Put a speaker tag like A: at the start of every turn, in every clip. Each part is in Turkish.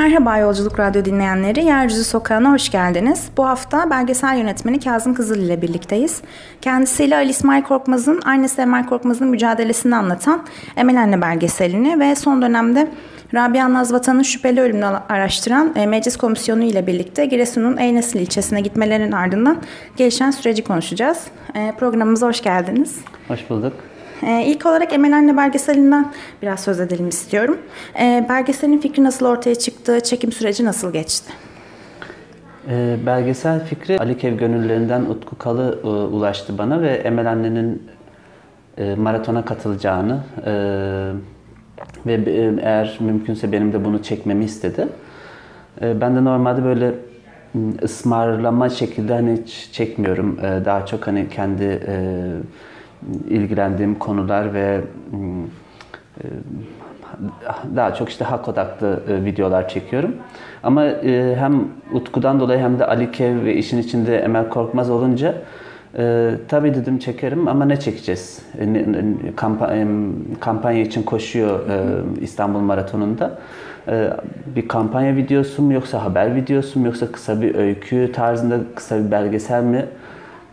A: Merhaba Yolculuk Radyo dinleyenleri, Yeryüzü Sokağı'na hoş geldiniz. Bu hafta belgesel yönetmeni Kazım Kızıl ile birlikteyiz. Kendisiyle Ali İsmail Korkmaz'ın, annesi Emel Korkmaz'ın mücadelesini anlatan Emel Anne belgeselini ve son dönemde Rabia Nazvatan'ın şüpheli ölümünü araştıran e, Meclis Komisyonu ile birlikte Giresun'un Eynesil ilçesine gitmelerinin ardından gelişen süreci konuşacağız. E, programımıza hoş geldiniz.
B: Hoş bulduk.
A: Ee, ilk olarak Emel Anne belgeselinden biraz söz edelim istiyorum. Ee, belgeselin fikri nasıl ortaya çıktı, çekim süreci nasıl geçti?
B: Ee, belgesel fikri Ali Kev gönüllerinden Utku Kalı e, ulaştı bana ve Emel Anne'nin e, maratona katılacağını e, ve e, eğer mümkünse benim de bunu çekmemi istedi. E, ben de normalde böyle ısmarlama şekilde hani hiç çekmiyorum. E, daha çok hani kendi e, ilgilendiğim konular ve e, daha çok işte hak odaklı e, videolar çekiyorum. Ama e, hem Utku'dan dolayı hem de Ali Kev ve işin içinde Emel Korkmaz olunca e, tabii dedim çekerim ama ne çekeceğiz? E, kampanya, kampanya için koşuyor e, İstanbul Maratonu'nda. E, bir kampanya videosu mu yoksa haber videosu mu yoksa kısa bir öykü tarzında kısa bir belgesel mi?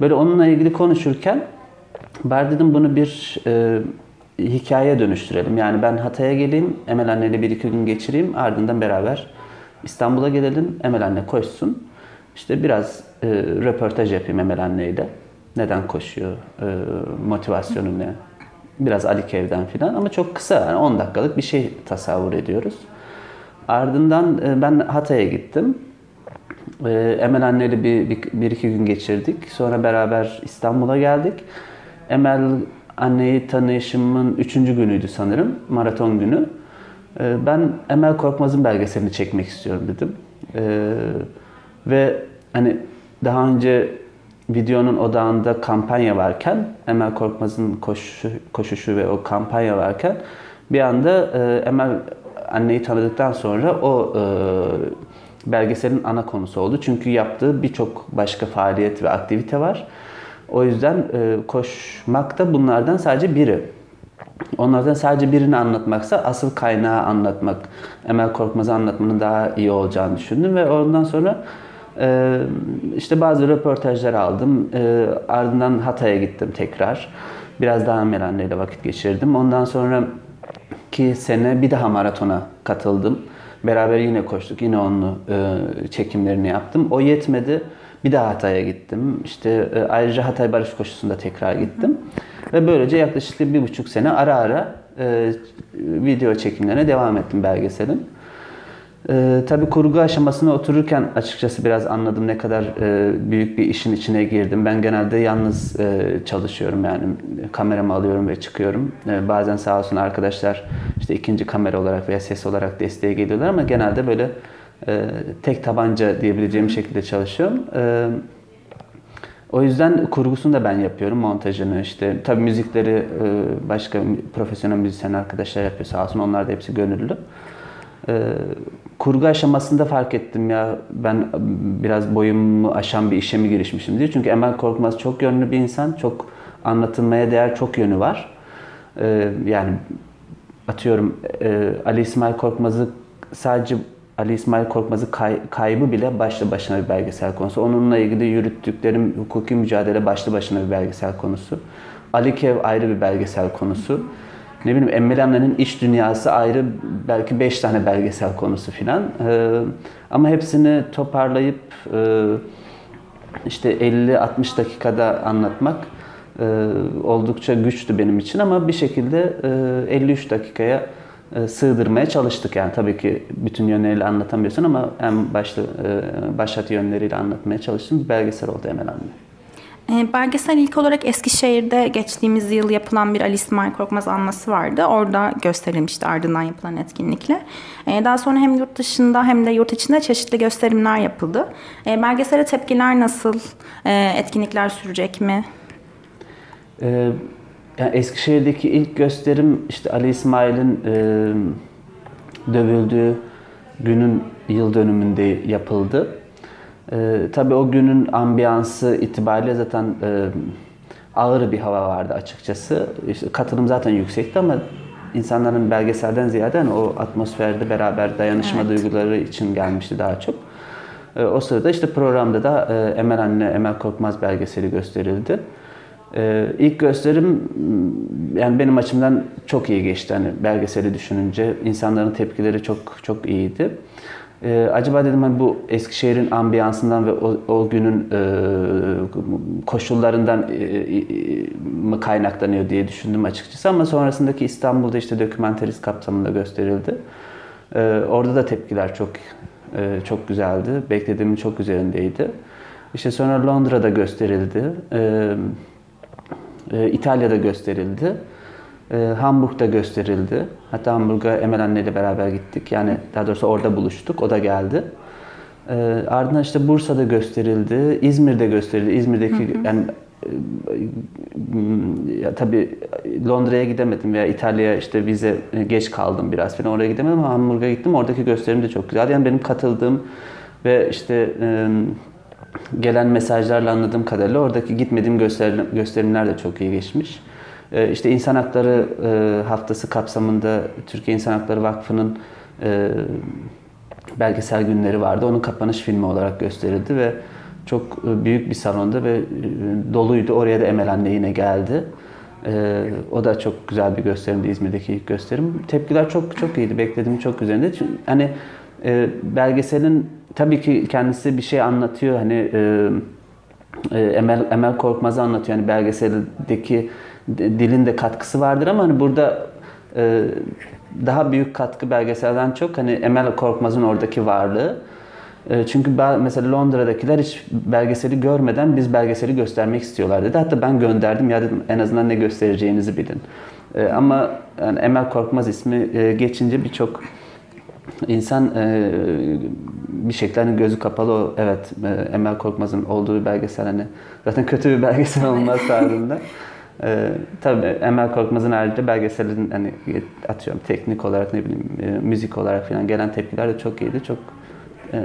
B: Böyle onunla ilgili konuşurken Bari dedim bunu bir e, hikayeye dönüştürelim. Yani ben Hatay'a geleyim, Emel anneyle bir iki gün geçireyim. Ardından beraber İstanbul'a gelelim. Emel anne koşsun. İşte biraz e, röportaj yapayım Emel anneyle. Neden koşuyor, e, motivasyonu ne? Biraz Ali Kev'den filan ama çok kısa yani 10 dakikalık bir şey tasavvur ediyoruz. Ardından e, ben Hatay'a gittim. E, Emel anneyle bir, bir, bir iki gün geçirdik. Sonra beraber İstanbul'a geldik. Emel anneyi tanışımın üçüncü günüydü sanırım. Maraton günü. Ee, ben Emel Korkmaz'ın belgeselini çekmek istiyorum dedim. Ee, ve hani daha önce videonun odağında kampanya varken, Emel Korkmaz'ın koşu, koşuşu ve o kampanya varken bir anda Emel anneyi tanıdıktan sonra o e, belgeselin ana konusu oldu. Çünkü yaptığı birçok başka faaliyet ve aktivite var. O yüzden e, koşmak da bunlardan sadece biri. Onlardan sadece birini anlatmaksa asıl kaynağı anlatmak, Emel Korkmaz'ı anlatmanın daha iyi olacağını düşündüm ve ondan sonra e, işte bazı röportajlar aldım. E, ardından Hatay'a gittim tekrar. Biraz daha Emel anneyle vakit geçirdim. Ondan sonra ki sene bir daha maratona katıldım. Beraber yine koştuk. Yine onunla e, çekimlerini yaptım. O yetmedi. Bir daha Hatay'a gittim. İşte e, ayrıca Hatay Barış Koşusu'nda tekrar gittim. Ve böylece yaklaşık bir buçuk sene ara ara e, video çekimlerine devam ettim belgeselin. E, tabii kurgu aşamasına otururken açıkçası biraz anladım ne kadar e, büyük bir işin içine girdim. Ben genelde yalnız e, çalışıyorum yani kameramı alıyorum ve çıkıyorum. E, bazen sağ olsun arkadaşlar işte ikinci kamera olarak veya ses olarak desteğe geliyorlar ama genelde böyle e, tek tabanca diyebileceğim şekilde çalışıyorum. E, o yüzden kurgusunu da ben yapıyorum, montajını işte. Tabii müzikleri e, başka profesyonel müzisyen arkadaşlar yapıyor sağ olsun. Onlar da hepsi gönüllü. E, kurgu aşamasında fark ettim ya ben biraz boyumu aşan bir işe mi girişmişim diye. Çünkü Emel Korkmaz çok yönlü bir insan. Çok anlatılmaya değer çok yönü var. E, yani atıyorum e, Ali İsmail Korkmaz'ı sadece Ali İsmail Korkmaz'ı kay, kaybı bile başlı başına bir belgesel konusu. Onunla ilgili yürüttüklerim hukuki mücadele başlı başına bir belgesel konusu. Ali Kev ayrı bir belgesel konusu. Ne bileyim Emmel Emre'nin iç dünyası ayrı belki 5 tane belgesel konusu filan. Ee, ama hepsini toparlayıp e, işte 50-60 dakikada anlatmak e, oldukça güçtü benim için ama bir şekilde e, 53 dakikaya sığdırmaya çalıştık. Yani tabii ki bütün yönleriyle anlatamıyorsun ama en başlı e, başat yönleriyle anlatmaya çalıştım. Bir belgesel oldu Emel Anne.
A: E, belgesel ilk olarak Eskişehir'de geçtiğimiz yıl yapılan bir Ali İsmail Korkmaz anması vardı. Orada gösterilmişti ardından yapılan etkinlikle. Daha sonra hem yurt dışında hem de yurt içinde çeşitli gösterimler yapıldı. Belgesele tepkiler nasıl? Etkinlikler sürecek mi?
B: Ee, yani Eskişehir'deki ilk gösterim işte Ali İsmail'in e, dövüldüğü günün yıl dönümünde yapıldı. E, tabii o günün ambiyansı itibariyle zaten e, ağır bir hava vardı açıkçası. İşte katılım zaten yüksekti ama insanların belgeselden ziyade hani o atmosferde beraber dayanışma
A: Evet.
B: duyguları için gelmişti daha çok. E, o sırada işte programda da e, Emel Anne, Emel Korkmaz belgeseli gösterildi. E, ilk gösterim m, yani benim açımdan çok iyi geçti. Hani belgeseli düşününce insanların tepkileri çok çok iyiydi. E, acaba dedim hani bu Eskişehir'in ambiyansından ve o, o günün e, koşullarından e, e, mı kaynaklanıyor diye düşündüm açıkçası ama sonrasındaki İstanbul'da işte dokümenterist kapsamında gösterildi. E, orada da tepkiler çok e, çok güzeldi. Beklediğimin çok üzerindeydi. İşte sonra Londra'da gösterildi. E, e, İtalya'da gösterildi. E, Hamburg'da gösterildi. Hatta Hamburg'a Emel Anne ile beraber gittik. Yani daha doğrusu orada buluştuk. O da geldi. E, ardından işte Bursa'da gösterildi. İzmir'de gösterildi. İzmir'deki yani e, ya tabii Londra'ya gidemedim veya İtalya'ya işte vize e, geç kaldım biraz falan oraya gidemedim ama Hamburg'a gittim. Oradaki gösterim de çok güzel. Yani benim katıldığım ve işte e, gelen mesajlarla anladığım kadarıyla oradaki gitmediğim gösterim, gösterimler de çok iyi geçmiş. E, işte İnsan Hakları e, Haftası kapsamında Türkiye İnsan Hakları Vakfı'nın e, belgesel günleri vardı. Onun kapanış filmi olarak gösterildi ve çok e, büyük bir salonda ve e, doluydu. Oraya da Emel Anne yine geldi. E, o da çok güzel bir gösterimdi İzmir'deki ilk gösterim. Tepkiler çok çok iyiydi. Beklediğim çok üzerinde. Çünkü hani e, belgeselin tabii ki kendisi bir şey anlatıyor. Hani e, e, Emel Emel Korkmaz'ı anlatıyor. Yani belgeseldeki dilin de katkısı vardır ama hani burada e, daha büyük katkı belgeselden çok hani Emel Korkmaz'ın oradaki varlığı. E, Çünkü mesela Londra'dakiler hiç belgeseli görmeden biz belgeseli göstermek istiyorlar dedi. Hatta ben gönderdim ya dedim en azından ne göstereceğinizi bilin. E, Ama yani Emel Korkmaz ismi geçince birçok insan e, bir şekilde hani gözü kapalı o evet e, Emel Korkmaz'ın olduğu bir belgesel hani zaten kötü bir belgesel olmaz tarzında. E, tabii Emel Korkmaz'ın haricinde belgeselin hani atıyorum teknik olarak ne bileyim e, müzik olarak falan gelen tepkiler de çok iyiydi. Çok e,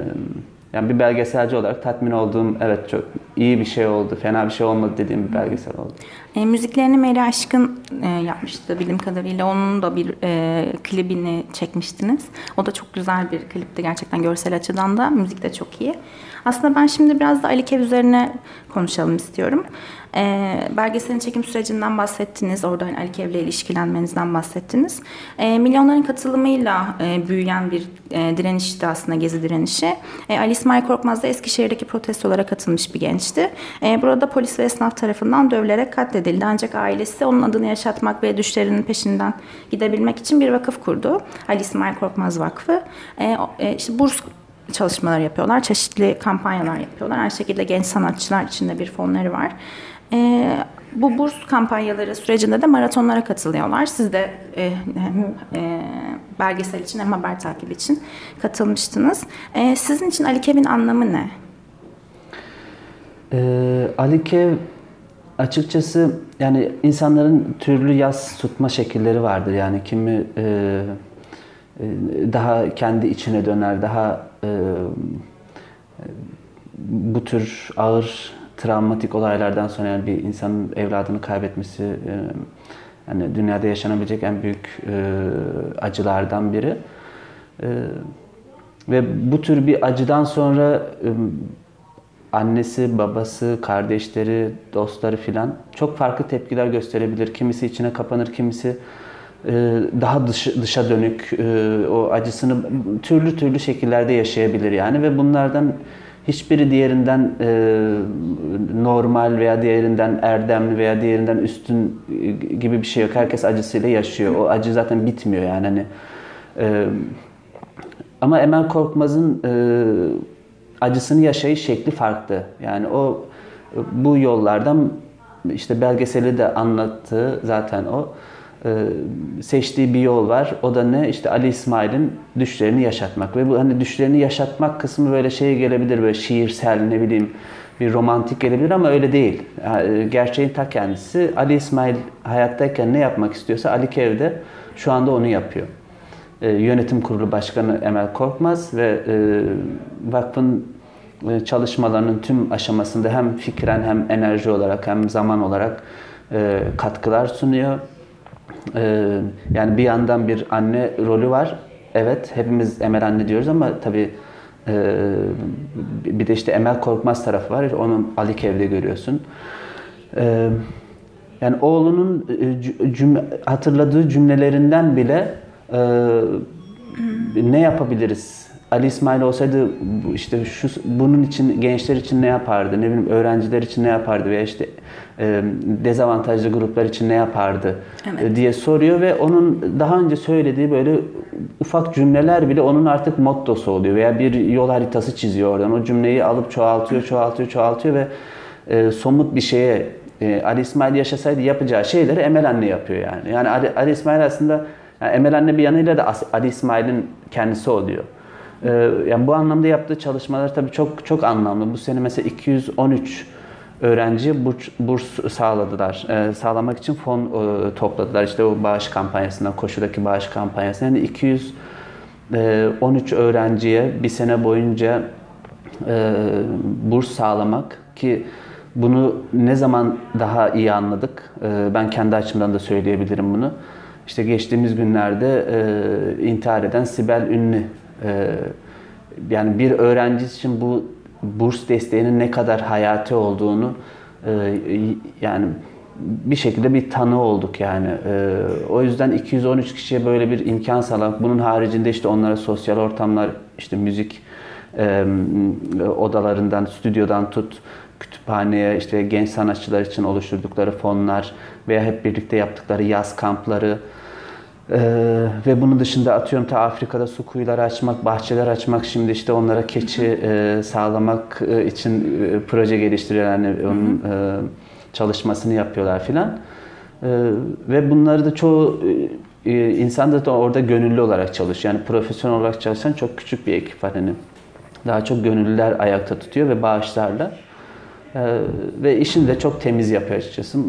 B: yani bir belgeselci olarak tatmin olduğum evet çok iyi bir şey oldu, fena bir şey olmadı dediğim bir belgesel oldu.
A: E, müziklerini Meri Aşkın e, yapmıştı bildiğim kadarıyla. Onun da bir e, klibini çekmiştiniz. O da çok güzel bir klipti gerçekten görsel açıdan da. Müzik de çok iyi. Aslında ben şimdi biraz da Ali Kev üzerine konuşalım istiyorum. E, belgeselin çekim sürecinden bahsettiniz. Orada hani Ali Kev'le ilişkilenmenizden bahsettiniz. E, milyonların katılımıyla e, büyüyen bir e, direnişti aslında Gezi direnişi. E, Ali İsmail Korkmaz da Eskişehir'deki protestolara katılmış bir gençti. E, burada polis ve esnaf tarafından dövülerek katledildi. Ancak ailesi onun adını yaşatmak ve düşlerinin peşinden gidebilmek için bir vakıf kurdu. Ali İsmail Korkmaz Vakfı. E, e, burs çalışmaları yapıyorlar. Çeşitli kampanyalar yapıyorlar. Aynı şekilde genç sanatçılar için de bir fonları var. E, bu burs kampanyaları sürecinde de maratonlara katılıyorlar. Siz de hem e, belgesel için hem haber takibi için katılmıştınız. E, sizin için Ali Kev'in anlamı ne?
B: Ee, Ali Kev açıkçası yani insanların türlü yaz tutma şekilleri vardır. Yani kimi e, e, daha kendi içine döner, daha e, bu tür ağır travmatik olaylardan sonra yani bir insanın evladını kaybetmesi e, yani dünyada yaşanabilecek en büyük e, acılardan biri. E, ve bu tür bir acıdan sonra e, annesi, babası, kardeşleri, dostları filan çok farklı tepkiler gösterebilir. Kimisi içine kapanır, kimisi e, daha dış, dışa dönük e, o acısını türlü türlü şekillerde yaşayabilir yani ve bunlardan hiçbiri diğerinden e, normal veya diğerinden erdemli veya diğerinden üstün gibi bir şey yok. Herkes acısıyla yaşıyor. O acı zaten bitmiyor yani hani. Ama Emel Korkmaz'ın acısını yaşayış şekli farklı. Yani o bu yollardan işte belgeseli de anlattığı zaten o e, seçtiği bir yol var. O da ne? İşte Ali İsmail'in düşlerini yaşatmak ve bu hani düşlerini yaşatmak kısmı böyle şey gelebilir böyle şiirsel ne bileyim bir romantik gelebilir ama öyle değil. Yani gerçeğin ta kendisi Ali İsmail hayattayken ne yapmak istiyorsa Ali Kev de şu anda onu yapıyor. E, yönetim kurulu başkanı Emel Korkmaz ve e, vakfın e, çalışmalarının tüm aşamasında hem fikren hem enerji olarak hem zaman olarak e, katkılar sunuyor. e, yani bir yandan bir anne rolü var. Evet hepimiz Emel anne diyoruz ama tabii e, bir de işte Emel Korkmaz tarafı var. Onun Ali Kev'de görüyorsun. E, yani oğlunun e, cümle, hatırladığı cümlelerinden bile e, ne yapabiliriz? Ali İsmail olsaydı işte şu bunun için gençler için ne yapardı? Ne bileyim öğrenciler için ne yapardı veya işte e, dezavantajlı gruplar için ne yapardı evet. E, diye soruyor ve onun daha önce söylediği böyle ufak cümleler bile onun artık mottosu oluyor veya bir yol haritası çiziyor oradan. O cümleyi alıp çoğaltıyor, çoğaltıyor, çoğaltıyor ve e, somut bir şeye e, Ali İsmail yaşasaydı yapacağı şeyleri Emel Anne yapıyor yani. Yani Ali, Ali İsmail aslında yani Emel Anne bir yanıyla da Ali İsmail'in kendisi oluyor. Ee, yani bu anlamda yaptığı çalışmalar tabii çok çok anlamlı. Bu sene mesela 213 öğrenci burs, burs sağladılar. Ee, sağlamak için fon e, topladılar. İşte o bağış kampanyasından, koşudaki bağış kampanyasından. Yani 213 e, öğrenciye bir sene boyunca e, burs sağlamak ki bunu ne zaman daha iyi anladık? E, ben kendi açımdan da söyleyebilirim bunu. İşte geçtiğimiz günlerde e, intihar eden Sibel Ünlü yani bir öğrenci için bu burs desteğinin ne kadar hayati olduğunu e, yani bir şekilde bir tanı olduk yani. E, o yüzden 213 kişiye böyle bir imkan sağlamak. Bunun haricinde işte onlara sosyal ortamlar, işte müzik e, odalarından, stüdyodan tut, kütüphaneye, işte genç sanatçılar için oluşturdukları fonlar veya hep birlikte yaptıkları yaz kampları, ee, ve bunun dışında atıyorum ta Afrika'da su kuyuları açmak, bahçeler açmak, şimdi işte onlara keçi e, sağlamak e, için e, proje geliştiriyorlar. Yani onun e, çalışmasını yapıyorlar filan. E, ve bunları da çoğu e, insan da orada gönüllü olarak çalışıyor. Yani profesyonel olarak çalışan çok küçük bir ekip var. Yani daha çok gönüllüler ayakta tutuyor ve bağışlarla. Ee, ve işini de çok temiz yapıyor açıkçası.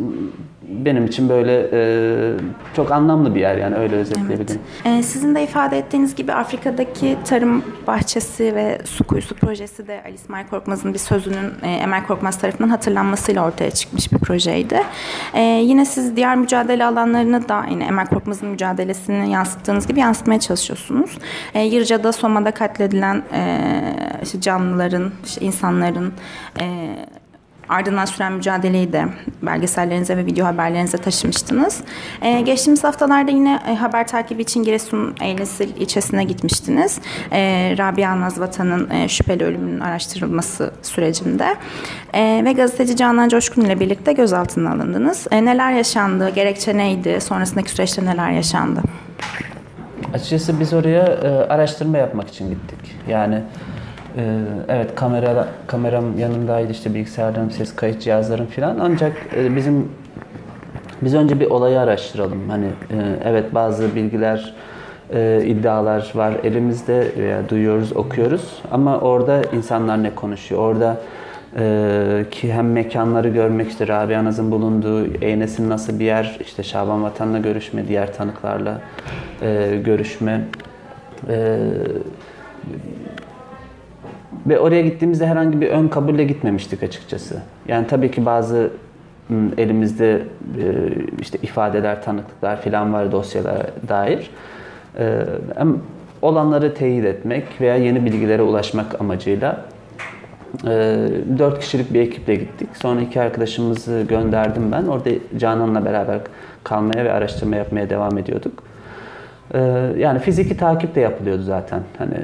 B: Benim için böyle e, çok anlamlı bir yer yani öyle özetleyebilirim.
A: Evet. Ee, sizin de ifade ettiğiniz gibi Afrika'daki tarım bahçesi ve su kuyusu projesi de Ali İsmail Korkmaz'ın bir sözünün e, Emel Korkmaz tarafından hatırlanmasıyla ortaya çıkmış bir projeydi. E, yine siz diğer mücadele alanlarını da yine Emel Korkmaz'ın mücadelesini yansıttığınız gibi yansıtmaya çalışıyorsunuz. E, Yırca'da, Soma'da katledilen e, işte canlıların, işte insanların e, ardından süren mücadeleyi de belgesellerinize ve video haberlerinize taşımıştınız. Ee, geçtiğimiz haftalarda yine e, haber takibi için Giresun Eylesil ilçesine gitmiştiniz. Ee, Rabia Nazvatan'ın e, şüpheli ölümünün araştırılması sürecinde. Ee, ve gazeteci Canan Coşkun ile birlikte gözaltına alındınız. Ee, neler yaşandı, gerekçe neydi, sonrasındaki süreçte neler yaşandı?
B: Açıkçası biz oraya e, araştırma yapmak için gittik. Yani ee, evet kamera kameram yanındaydı işte bilgisayarlarım, ses kayıt cihazlarım filan. Ancak e, bizim biz önce bir olayı araştıralım. Hani e, evet bazı bilgiler, e, iddialar var elimizde veya duyuyoruz, okuyoruz. Ama orada insanlar ne konuşuyor? Orada ki hem mekanları görmek işte Rabia Naz'ın bulunduğu Eynes'in nasıl bir yer, işte Şaban Vatan'la görüşme, diğer tanıklarla görüşme. Ve oraya gittiğimizde herhangi bir ön kabulle gitmemiştik açıkçası. Yani tabii ki bazı elimizde işte ifadeler, tanıklıklar falan var dosyalara dair. Hem olanları teyit etmek veya yeni bilgilere ulaşmak amacıyla dört kişilik bir ekiple gittik. Sonra iki arkadaşımızı gönderdim ben. Orada Canan'la beraber kalmaya ve araştırma yapmaya devam ediyorduk. Yani fiziki takip de yapılıyordu zaten. Hani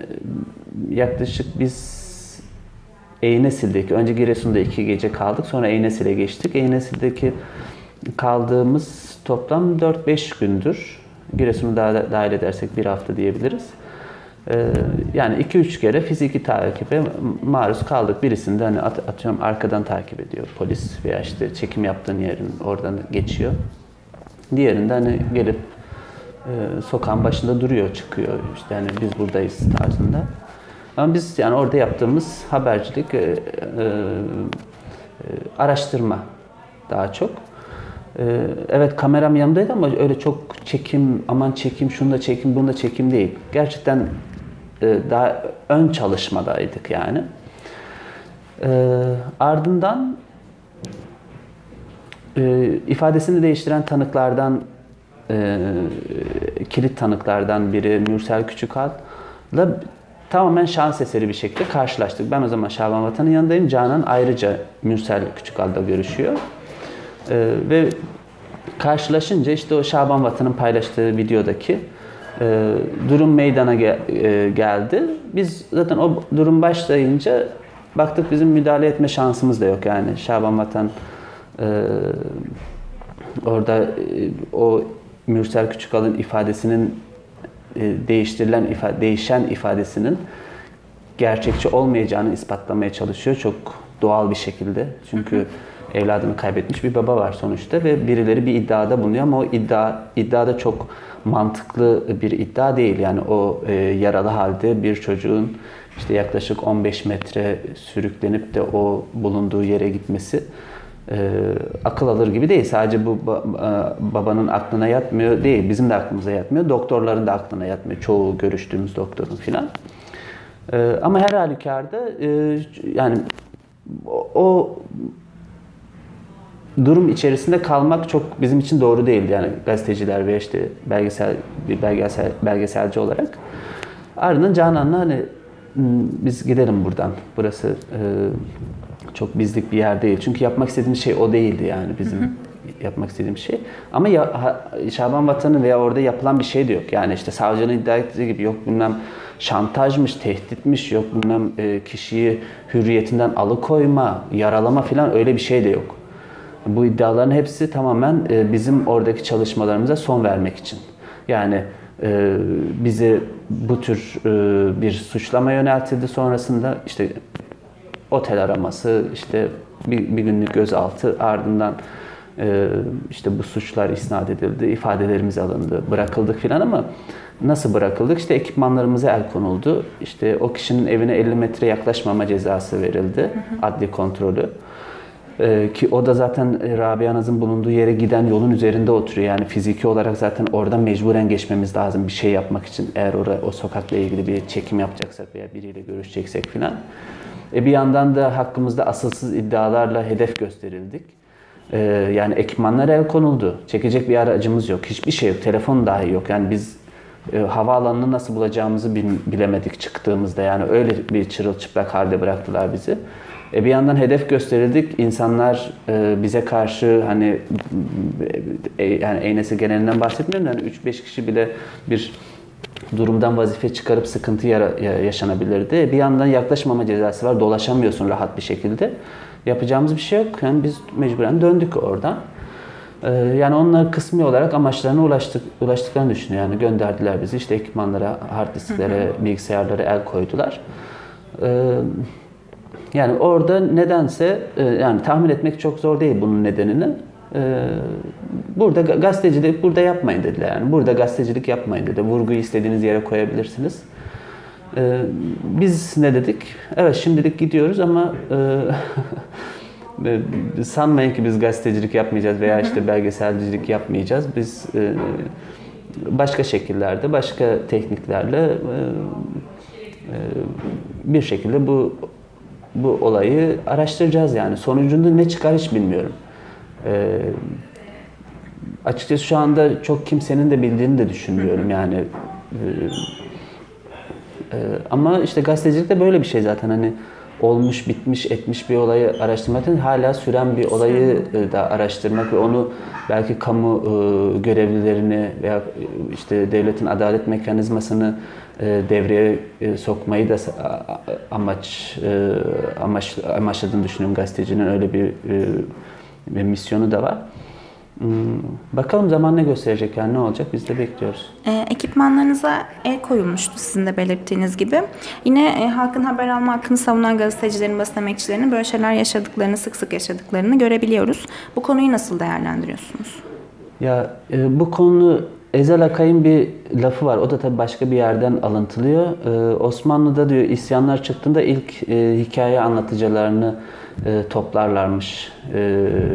B: yaklaşık biz Eynesil'deki, önce Giresun'da iki gece kaldık. Sonra Eynesil'e geçtik. Eynesil'deki kaldığımız toplam 4-5 gündür. Giresun'u da dahil edersek bir hafta diyebiliriz. Ee, yani 2-3 kere fiziki takibe maruz kaldık. Birisinde hani at, atıyorum arkadan takip ediyor polis veya işte çekim yaptığın yerin oradan geçiyor. Diğerinde hani gelip e, sokağın başında duruyor, çıkıyor. İşte hani biz buradayız tarzında. Ama biz yani orada yaptığımız habercilik, e, e, e, araştırma daha çok. E, evet kameram yanındaydı ama öyle çok çekim, aman çekim, şunu da çekim, bunu da çekim değil. Gerçekten e, daha ön çalışmadaydık yani. E, ardından e, ifadesini değiştiren tanıklardan e, kilit tanıklardan biri Mürsel Küçükal'la tamamen şans eseri bir şekilde karşılaştık. Ben o zaman Şaban Vatan'ın yanındayım. Canan ayrıca Mürsel Küçükal'da görüşüyor. E, ve karşılaşınca işte o Şaban Vatan'ın paylaştığı videodaki e, durum meydana gel- e, geldi. Biz zaten o durum başlayınca baktık bizim müdahale etme şansımız da yok yani. Şaban Vatan e, orada e, o Mürsel Küçükal'ın ifadesinin değiştirilen ifa- değişen ifadesinin gerçekçi olmayacağını ispatlamaya çalışıyor çok doğal bir şekilde. Çünkü evladını kaybetmiş bir baba var sonuçta ve birileri bir iddiada bulunuyor ama o iddia iddiada çok mantıklı bir iddia değil. Yani o e, yaralı halde bir çocuğun işte yaklaşık 15 metre sürüklenip de o bulunduğu yere gitmesi e, akıl alır gibi değil. Sadece bu ba- e, babanın aklına yatmıyor değil. Bizim de aklımıza yatmıyor. Doktorların da aklına yatmıyor. Çoğu görüştüğümüz doktorun filan. Ee, ama her halükarda e, yani o, o durum içerisinde kalmak çok bizim için doğru değildi yani gazeteciler ve işte belgesel bir belgesel belgeselci olarak. Ardından Canan'la hani "Hmm, biz gidelim buradan. Burası e, çok bizlik bir yer değil. Çünkü yapmak istediğimiz şey o değildi yani bizim yapmak istediğim şey. Ama ya, Şaban Vatanı veya orada yapılan bir şey de yok. Yani işte savcının iddia ettiği gibi yok bilmem şantajmış, tehditmiş, yok bilmem e, kişiyi hürriyetinden alıkoyma, yaralama falan öyle bir şey de yok. Bu iddiaların hepsi tamamen e, bizim oradaki çalışmalarımıza son vermek için. Yani e, bizi bu tür e, bir suçlama yöneltildi sonrasında işte otel araması, işte bir, bir günlük gözaltı ardından e, işte bu suçlar isnat edildi, ifadelerimiz alındı, bırakıldık filan ama nasıl bırakıldık? İşte ekipmanlarımıza el konuldu. İşte o kişinin evine 50 metre yaklaşmama cezası verildi, adli kontrolü. Ee, ki o da zaten Rabia Naz'ın bulunduğu yere giden yolun üzerinde oturuyor. Yani fiziki olarak zaten orada mecburen geçmemiz lazım bir şey yapmak için. Eğer orada o sokakla ilgili bir çekim yapacaksak veya biriyle görüşeceksek filan. E bir yandan da hakkımızda asılsız iddialarla hedef gösterildik. Ee, yani ekipmanlara el konuldu. Çekecek bir aracımız yok. Hiçbir şey yok. Telefon dahi yok. Yani biz e, havaalanını nasıl bulacağımızı bil- bilemedik çıktığımızda. Yani öyle bir çırılçıplak halde bıraktılar bizi. E bir yandan hedef gösterildik. İnsanlar e, bize karşı hani e, yani Eynesi genelinden bahsetmiyorum da hani 3-5 kişi bile bir durumdan vazife çıkarıp sıkıntı yaşanabilirdi. Bir yandan yaklaşmama cezası var. Dolaşamıyorsun rahat bir şekilde. Yapacağımız bir şey yok. Yani biz mecburen döndük oradan. Ee, Yani onlar kısmi olarak amaçlarına ulaştık, ulaştıklarını düşünüyor. Yani gönderdiler bizi işte ekipmanlara, hard disklere, bilgisayarlara el koydular. Ee, Yani orada nedense e, yani tahmin etmek çok zor değil bunun nedenini. Ee, Burada ga- gazetecilik burada yapmayın dediler yani. Burada gazetecilik yapmayın dedi. Vurguyu istediğiniz yere koyabilirsiniz. Ee, Biz ne dedik? Evet şimdilik gidiyoruz ama e, e, sanmayın ki biz gazetecilik yapmayacağız veya işte belgeselcilik yapmayacağız. Biz e, başka şekillerde, başka tekniklerle e, e, bir şekilde bu bu olayı araştıracağız yani. Sonucunda ne çıkar hiç bilmiyorum. E, açıkçası şu anda çok kimsenin de bildiğini de düşünmüyorum yani. E, e, ama işte gazetecilik de böyle bir şey zaten hani olmuş, bitmiş, etmiş bir olayı araştırmak değil, hala süren bir olayı e, da araştırmak ve onu belki kamu e, görevlilerini veya e, işte devletin adalet mekanizmasını devreye sokmayı da amaç amaç amaçladığını düşünüyorum gazetecinin. Öyle bir, e, bir misyonu da var. Hmm, Bakalım zaman ne gösterecek yani ne olacak biz de bekliyoruz.
A: E, ekipmanlarınıza el koyulmuştu sizin de belirttiğiniz gibi. Yine e, halkın haber alma hakkını savunan gazetecilerin, basın emekçilerinin böyle şeyler yaşadıklarını, sık sık yaşadıklarını görebiliyoruz. Bu konuyu nasıl değerlendiriyorsunuz?
B: Ya e, bu konu Ezel Akay'ın bir lafı var. O da tabii başka bir yerden alıntılıyor. E, Osmanlı'da diyor isyanlar çıktığında ilk e, hikaye anlatıcılarını e, toplarlarmış e,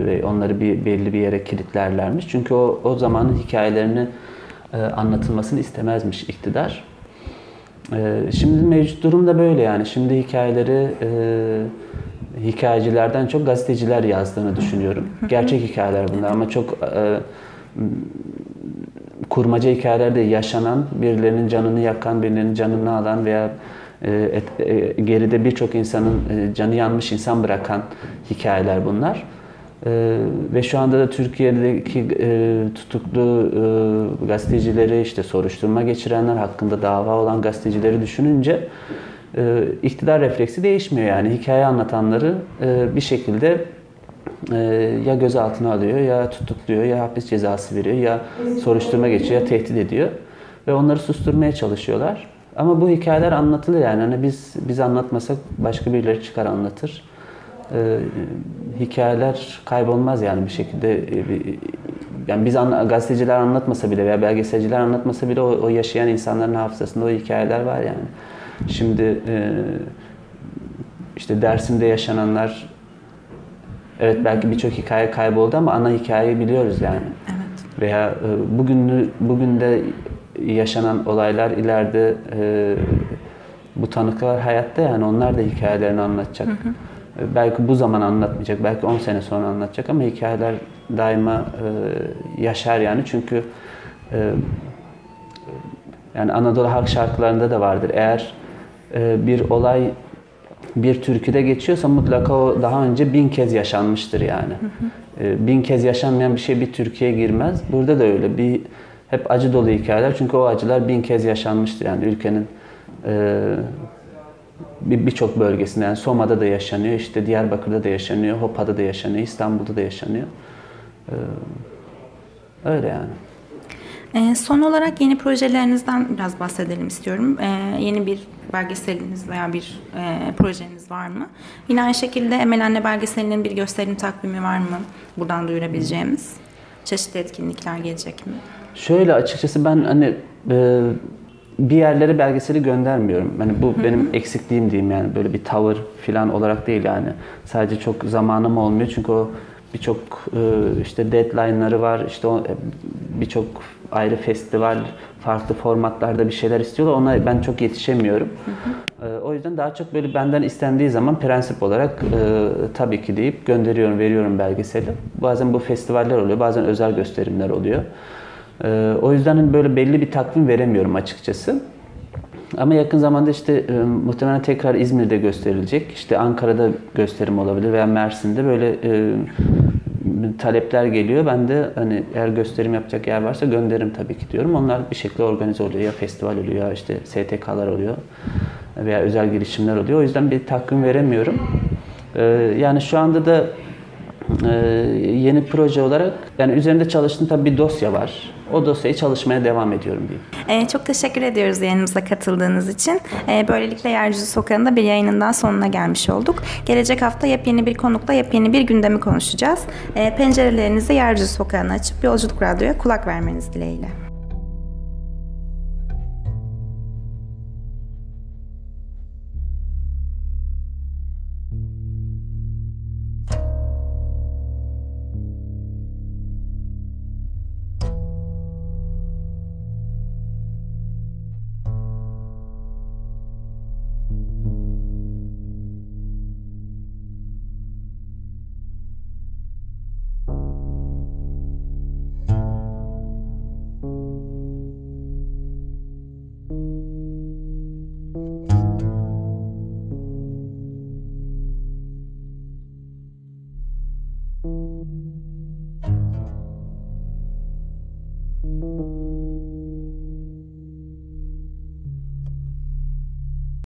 B: ve onları bir belli bir yere kilitlerlermiş. Çünkü o o zamanın hikayelerini e, anlatılmasını istemezmiş iktidar. E, şimdi mevcut durum da böyle yani. Şimdi hikayeleri e, hikayecilerden çok gazeteciler yazdığını düşünüyorum. Gerçek hikayeler bunlar ama çok e, kurmaca hikayelerde yaşanan, birilerinin canını yakan, birilerinin canını alan veya e, e, geride birçok insanın e, canı yanmış insan bırakan hikayeler bunlar. E, ve şu anda da Türkiye'deki e, tutuklu e, gazetecileri, işte soruşturma geçirenler hakkında dava olan gazetecileri düşününce e, iktidar refleksi değişmiyor yani. Hikaye anlatanları e, bir şekilde e, ya gözaltına alıyor ya tutukluyor ya hapis cezası veriyor ya soruşturma geçiyor ya tehdit ediyor ve onları susturmaya çalışıyorlar. Ama bu hikayeler anlatılır yani. Hani biz biz anlatmasak başka birileri çıkar anlatır. Ee, hikayeler kaybolmaz yani bir şekilde. Ee, yani biz anla, gazeteciler anlatmasa bile veya belgeselciler anlatmasa bile o, o yaşayan insanların hafızasında o hikayeler var yani. Şimdi e, işte Dersim'de yaşananlar evet belki birçok hikaye kayboldu ama ana hikayeyi biliyoruz yani.
A: Evet.
B: Veya e, bugün bugün de yaşanan olaylar ileride e, bu tanıklar hayatta yani onlar da hikayelerini anlatacak. Hı hı. E, belki bu zaman anlatmayacak, belki 10 sene sonra anlatacak ama hikayeler daima e, yaşar yani çünkü e, yani Anadolu halk şarkılarında da vardır. Eğer e, bir olay bir türküde geçiyorsa mutlaka o daha önce bin kez yaşanmıştır yani. Hı hı. E, bin kez yaşanmayan bir şey bir Türkiye'ye girmez. Burada da öyle. Bir hep acı dolu hikayeler çünkü o acılar bin kez yaşanmıştır yani ülkenin e, birçok bölgesinde yani Soma'da da yaşanıyor, işte Diyarbakır'da da yaşanıyor, Hopa'da da yaşanıyor, İstanbul'da da yaşanıyor. E, öyle yani.
A: E, son olarak yeni projelerinizden biraz bahsedelim istiyorum. E, yeni bir belgeseliniz veya bir e, projeniz var mı? Yine aynı şekilde Emel Anne belgeselinin bir gösterim takvimi var mı? Buradan duyurabileceğimiz çeşitli etkinlikler gelecek mi?
B: Şöyle açıkçası ben hani e, bir yerlere belgeseli göndermiyorum. Hani bu Hı-hı. benim eksikliğim diyeyim yani böyle bir tavır falan olarak değil yani. Sadece çok zamanım olmuyor çünkü o birçok e, işte deadline'ları var. İşte birçok ayrı festival, farklı formatlarda bir şeyler istiyorlar. Ona ben çok yetişemiyorum. Hı hı. E, o yüzden daha çok böyle benden istendiği zaman prensip olarak e, tabii ki deyip gönderiyorum, veriyorum belgeseli. Bazen bu festivaller oluyor, bazen özel gösterimler oluyor. Ee, o yüzden hani böyle belli bir takvim veremiyorum açıkçası. Ama yakın zamanda işte e, muhtemelen tekrar İzmir'de gösterilecek. İşte Ankara'da gösterim olabilir veya Mersin'de böyle e, talepler geliyor. Ben de hani eğer gösterim yapacak yer varsa gönderirim tabii ki diyorum. Onlar bir şekilde organize oluyor. Ya festival oluyor ya işte STK'lar oluyor veya özel girişimler oluyor. O yüzden bir takvim veremiyorum. Ee, yani şu anda da e, yeni proje olarak yani üzerinde çalıştığım tabii bir dosya var. O dosyayı çalışmaya devam ediyorum diyeyim.
A: Ee, çok teşekkür ediyoruz yayınımıza katıldığınız için. Ee, böylelikle Yeryüzü Sokağı'nda bir yayınından sonuna gelmiş olduk. Gelecek hafta yepyeni bir konukla yepyeni bir gündemi konuşacağız. Ee, pencerelerinizi Yeryüzü Sokağı'na açıp Yolculuk Radyo'ya kulak vermeniz dileğiyle.